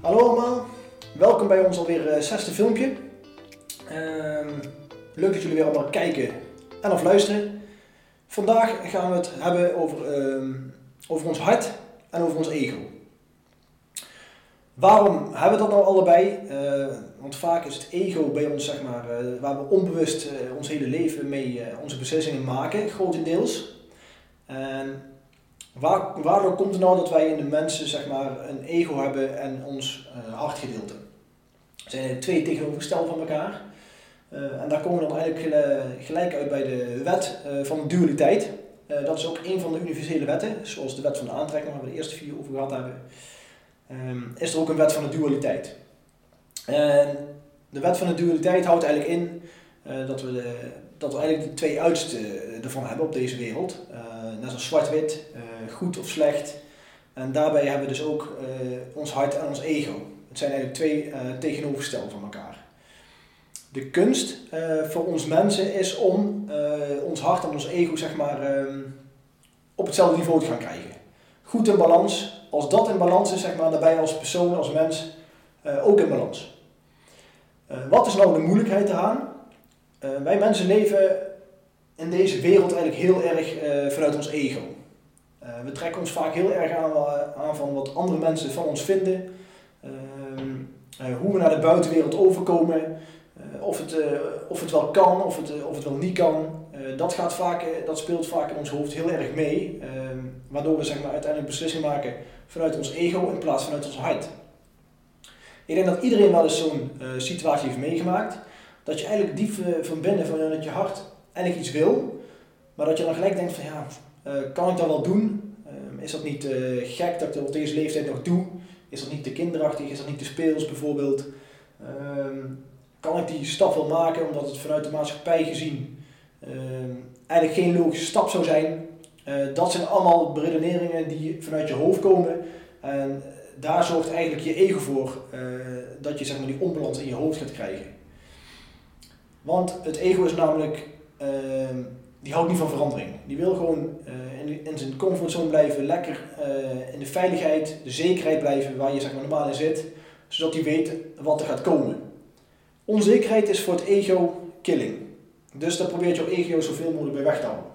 Hallo allemaal, welkom bij ons alweer uh, zesde filmpje. Ehm, leuk dat jullie weer allemaal kijken en of luisteren. Vandaag gaan we het hebben over, ehm, over ons hart en over ons ego. Waarom hebben we dat nou allebei? Uh, want vaak is het ego bij ons, zeg maar, uh, waar we onbewust ons hele leven mee onze beslissingen maken, grotendeels. En Waar, waardoor komt het nou dat wij in de mensen zeg maar, een ego hebben en ons uh, hartgedeelte? Er zijn twee tegenovergestelde van elkaar. Uh, en daar komen we dan eigenlijk gelijk uit bij de wet uh, van dualiteit. dat is ook een van de universele wetten, zoals de wet van de aantrekking, waar we de eerste vier over gehad hebben. Um, is er ook een wet van de dualiteit. En de wet van de dualiteit houdt eigenlijk in dat, we de, dat we eigenlijk de twee uitersten ervan hebben op deze wereld. net als zwart-wit, goed of slecht. En daarbij hebben we dus ook ons hart en ons ego. Het zijn eigenlijk twee tegenovergestelde van elkaar. De kunst voor ons mensen is om ons hart en ons ego zeg maar, ehm, op hetzelfde niveau te gaan krijgen. Goed in balans. Als dat in balans is, zeg maar, daarbij als persoon, als mens ook in balans. wat is nou de moeilijkheid eraan? Wij mensen leven in deze wereld eigenlijk heel erg vanuit ons ego. Uh, we trekken ons vaak heel erg aan, eh, aan, van wat andere mensen van ons vinden. Ehm, eh, hoe we naar de buitenwereld overkomen. of, het, of het wel kan, of het, of het wel niet kan. dat, gaat vaak, dat speelt vaak in ons hoofd heel erg mee. Ehm, waardoor we zeg maar, uiteindelijk beslissingen maken vanuit ons ego in plaats van vanuit ons hart. Ik denk dat iedereen wel eens zo'n situatie heeft meegemaakt. Dat je eigenlijk diep van binnen, vanuit je hart, eigenlijk iets wil. Maar dat je dan gelijk denkt van ja, eh, kan ik dat wel doen? Ehm, is dat niet eh, gek dat ik dat op deze leeftijd nog doe? Is dat niet te kinderachtig? Is dat niet te speels bijvoorbeeld? Ehm, kan ik die stap wel maken omdat het vanuit de maatschappij gezien ehm, eigenlijk geen logische stap zou zijn? Eh, dat zijn allemaal beredeneringen die vanuit je hoofd komen. En daar zorgt eigenlijk je ego voor dat je zeg maar, die onbalans in je hoofd gaat krijgen. Want het ego is namelijk die houdt niet van verandering. Die wil gewoon uh, in, in, zijn comfortzone blijven, lekker uh, in de veiligheid, de zekerheid blijven waar je zeg maar, normaal in zit, zodat hij weet wat er gaat komen. Onzekerheid is voor het ego killing. Dus daar probeert jouw ego zoveel mogelijk bij weg te houden.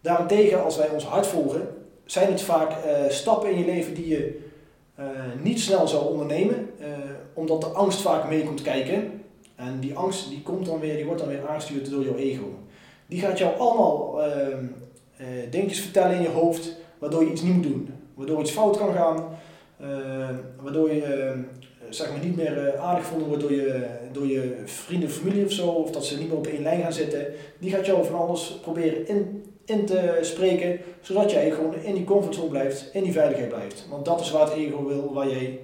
Daarentegen, als wij ons hart volgen, zijn het vaak uh, stappen in je leven die je niet snel zou ondernemen, omdat de angst vaak mee komt kijken. En die angst die komt dan weer, die wordt dan weer aangestuurd door jouw ego. Die gaat jou allemaal uh, dingetjes vertellen in je hoofd, waardoor je iets niet moet doen. Waardoor iets fout kan gaan, uh, waardoor je ehm, zeg maar niet meer eh, aardig gevonden wordt door je, door je vrienden familie of zo, of dat ze niet meer op één lijn gaan zitten. Die gaat jou van alles proberen in, in te spreken, zodat jij gewoon in die comfortzone blijft, in die veiligheid blijft. Want dat is waar het ego wil, waar jij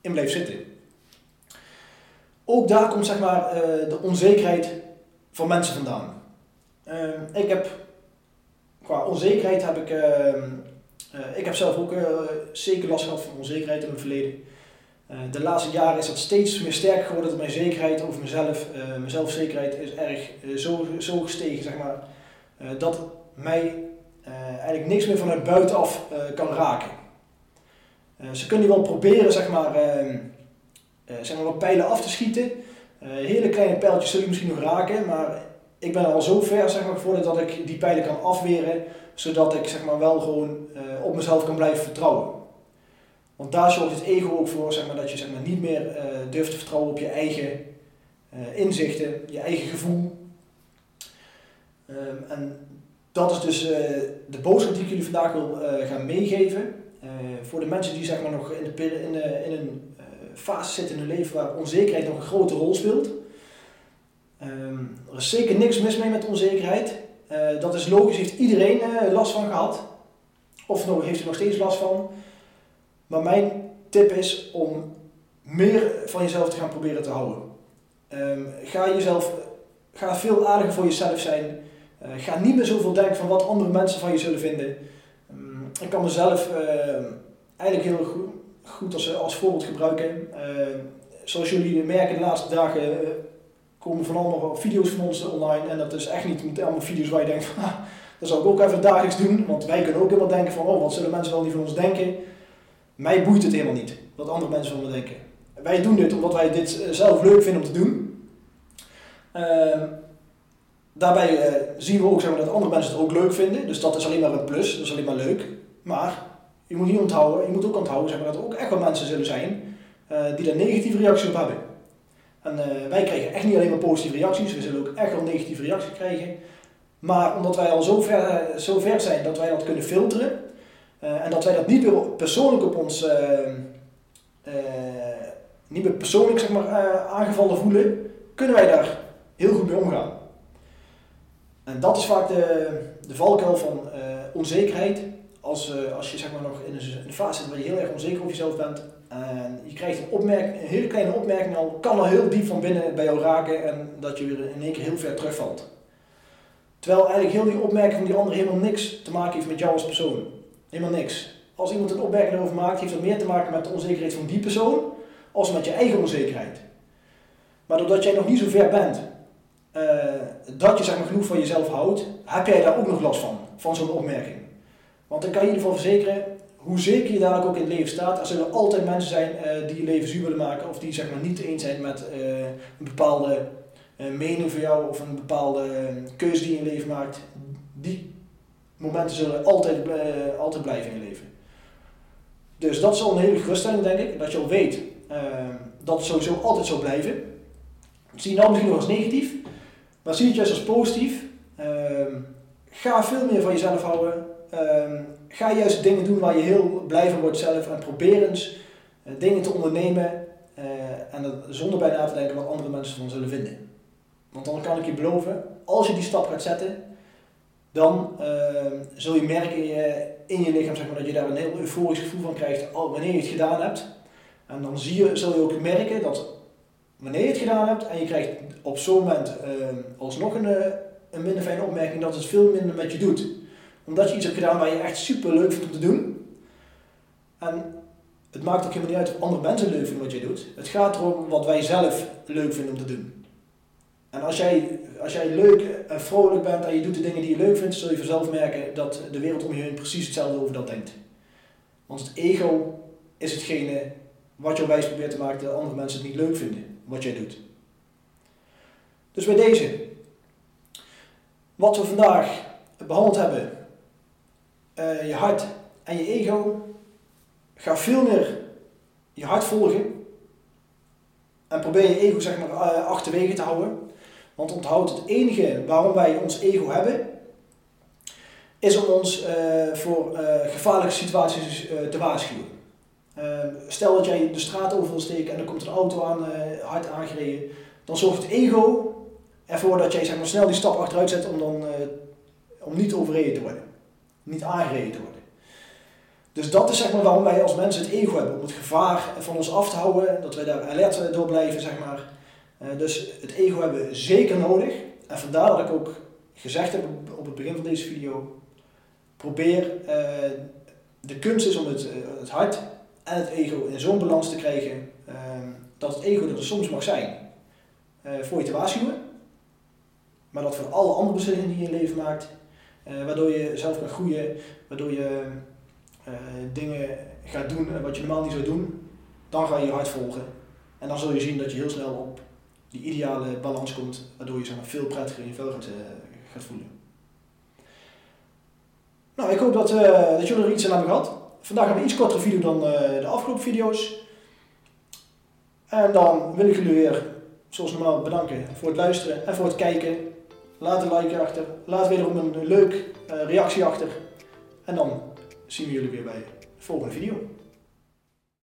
in blijft zitten. Ook daar komt zeg maar eh, de onzekerheid van mensen vandaan. Ehm, ik heb, qua onzekerheid heb ik, ehm, eh, ik heb zelf ook uh, zeker last gehad van onzekerheid in het verleden. De laatste jaren is dat steeds meer sterk geworden, mijn zekerheid over mezelf, mijn zelfzekerheid is erg zo, zo gestegen, zeg maar, dat mij eigenlijk niks meer vanuit buitenaf kan raken. ze kunnen wel proberen, zeg maar, ehm, zeg maar wat pijlen af te schieten. hele kleine pijltjes zullen je misschien nog raken, maar ik ben al zo ver zeg maar, voordat dat ik die pijlen kan afweren, zodat ik zeg maar, wel gewoon uh, op mezelf kan blijven vertrouwen. Want daar zorgt het ego ook voor zeg maar, dat je zeg maar, niet meer durft te vertrouwen op je eigen inzichten, je eigen gevoel. Um, en dat is dus de boodschap die ik jullie vandaag wil gaan meegeven. voor de mensen die zeg maar, nog in, de, in, in een fase zitten in hun leven waar onzekerheid nog een grote rol speelt. Um, er is zeker niks mis mee met onzekerheid. Uh, dat is logisch, heeft iedereen uh, last van gehad. Of nog, heeft er nog steeds last van. Maar mijn tip is om meer van jezelf te gaan proberen te houden. Um, ga jezelf, ga veel aardiger voor jezelf zijn. Uh, ga niet meer zoveel denken van wat andere mensen van je zullen vinden. Um, ik kan mezelf eigenlijk heel goed, goed als, als voorbeeld gebruiken. zoals jullie merken de laatste dagen komen van allemaal video's van ons online. En dat is echt niet met allemaal video's waar je denkt dat zou ik ook even dagelijks doen. Want wij kunnen ook helemaal denken van, oh, wat zullen mensen wel niet van ons denken. Mij boeit het helemaal niet. wat andere mensen van me denken. Wij doen dit omdat wij dit zelf leuk vinden om te doen. Ehm, daarbij uh, zien we ook zeg maar, dat andere mensen het ook leuk vinden. Dus dat is alleen maar een plus, dat is alleen maar leuk. Maar je moet niet onthouden, je moet ook onthouden zeg maar, dat er ook echt wel mensen zullen zijn uh, die daar negatieve reacties op hebben. En uh, wij krijgen echt niet alleen maar positieve reacties, we zullen ook echt wel negatieve reacties krijgen. Maar omdat wij al zo ver, zo ver zijn dat wij dat kunnen filteren en dat wij dat niet meer persoonlijk op ons, niet meer persoonlijk zeg maar, aangevallen voelen, kunnen wij daar heel goed mee omgaan. En dat is vaak de, de valkuil van onzekerheid. Als, uh, als je zeg maar, nog in een, fase zit waar je heel erg onzeker over jezelf bent. En je krijgt een, opmerking, een hele kleine opmerking al, kan al heel diep van binnen bij jou raken. En dat je weer in één keer heel ver terugvalt. Terwijl eigenlijk heel die opmerking van die ander helemaal niks te maken heeft met jou als persoon. Helemaal niks. Als iemand een opmerking erover maakt, heeft dat meer te maken met de onzekerheid van die persoon. Als met je eigen onzekerheid. Maar doordat jij nog niet zo ver bent uh, dat je zeg maar, genoeg van jezelf houdt, heb jij daar ook nog last van, van zo'n opmerking. Want dan kan je in ieder geval verzekeren, hoe zeker je dadelijk ook in het leven staat, er zullen altijd mensen zijn uh, die je leven zuur willen maken of die zeg maar, niet eens zijn met uh, een bepaalde mening van jou of een bepaalde keuze die je in leven maakt. Die momenten zullen altijd, altijd blijven in je leven. Dus dat is al een hele geruststelling, denk ik, dat je al weet dat het sowieso altijd zal blijven. Zie je nou misschien nog als negatief, maar zie het juist als positief. Ehm, ga veel meer van jezelf houden. Um, ga juist dingen doen waar je heel blij van wordt zelf. En probeer eens uh, dingen te ondernemen. Uh, en dat, zonder bij na te denken wat andere mensen van zullen vinden. Want dan kan ik je beloven, als je die stap gaat zetten, dan uh, zul je merken in je, in je lichaam zeg maar, dat je daar een heel euforisch gevoel van krijgt wanneer je het gedaan hebt. En dan zie je, zul je ook merken dat wanneer je het gedaan hebt en je krijgt op zo'n moment uh, alsnog een, eh, een minder fijne opmerking, dat het veel minder met je doet. Omdat je iets hebt gedaan waar je echt super leuk vindt om te doen. En het maakt ook helemaal niet uit of andere mensen leuk vinden wat jij doet. Het gaat erom wat wij zelf leuk vinden om te doen. En als jij, als jij leuk en vrolijk bent en je doet de dingen die je leuk vindt, zul je vanzelf merken dat de wereld om je heen precies hetzelfde over dat denkt. Want het ego is hetgene wat jou wijs probeert te maken dat andere mensen het niet leuk vinden wat jij doet. Dus bij deze, wat we vandaag behandeld hebben, uh, je hart en je ego, ga veel meer je hart volgen en probeer je ego zeg maar uh, achterwege te houden. Want onthoud het enige waarom wij ons ego hebben, is om ons uh, voor gevaarlijke situaties te waarschuwen. Ehm, stel dat jij de straat over wil steken en er komt een auto aan, hard aangereden, dan zorgt het ego ervoor dat jij zeg maar, snel die stap achteruit zet om, dan, om niet overreden te worden. Niet aangereden worden. Dus dat is zeg maar, waarom wij als mensen het ego hebben, om het gevaar van ons af te houden, dat wij daar alert door blijven. Zeg maar. Uh, dus het ego hebben we zeker nodig. En vandaar dat ik ook gezegd heb op het begin van deze video, probeer, de kunst is om het, het hart en het ego in zo'n balans te krijgen ehm, dat het ego er soms mag zijn voor je te waarschuwen, maar dat voor alle andere beslissingen die je in je leven maakt, uh, waardoor je zelf kan groeien, waardoor je uh, dingen gaat doen wat je normaal niet zou doen, dan ga je je hart volgen. En dan zul je zien dat je heel snel op die ideale balans komt, waardoor je zeg maar, veel prettiger in je vel gaat, voelen. Nou, ik hoop dat, dat jullie er iets aan hebben gehad. Vandaag hebben we een iets kortere video dan de afgelopen video's. En dan wil ik jullie weer, zoals normaal, bedanken voor het luisteren en voor het kijken. Laat een like achter. Laat wederom een leuk uh, reactie achter. En dan zien we jullie weer bij de volgende video.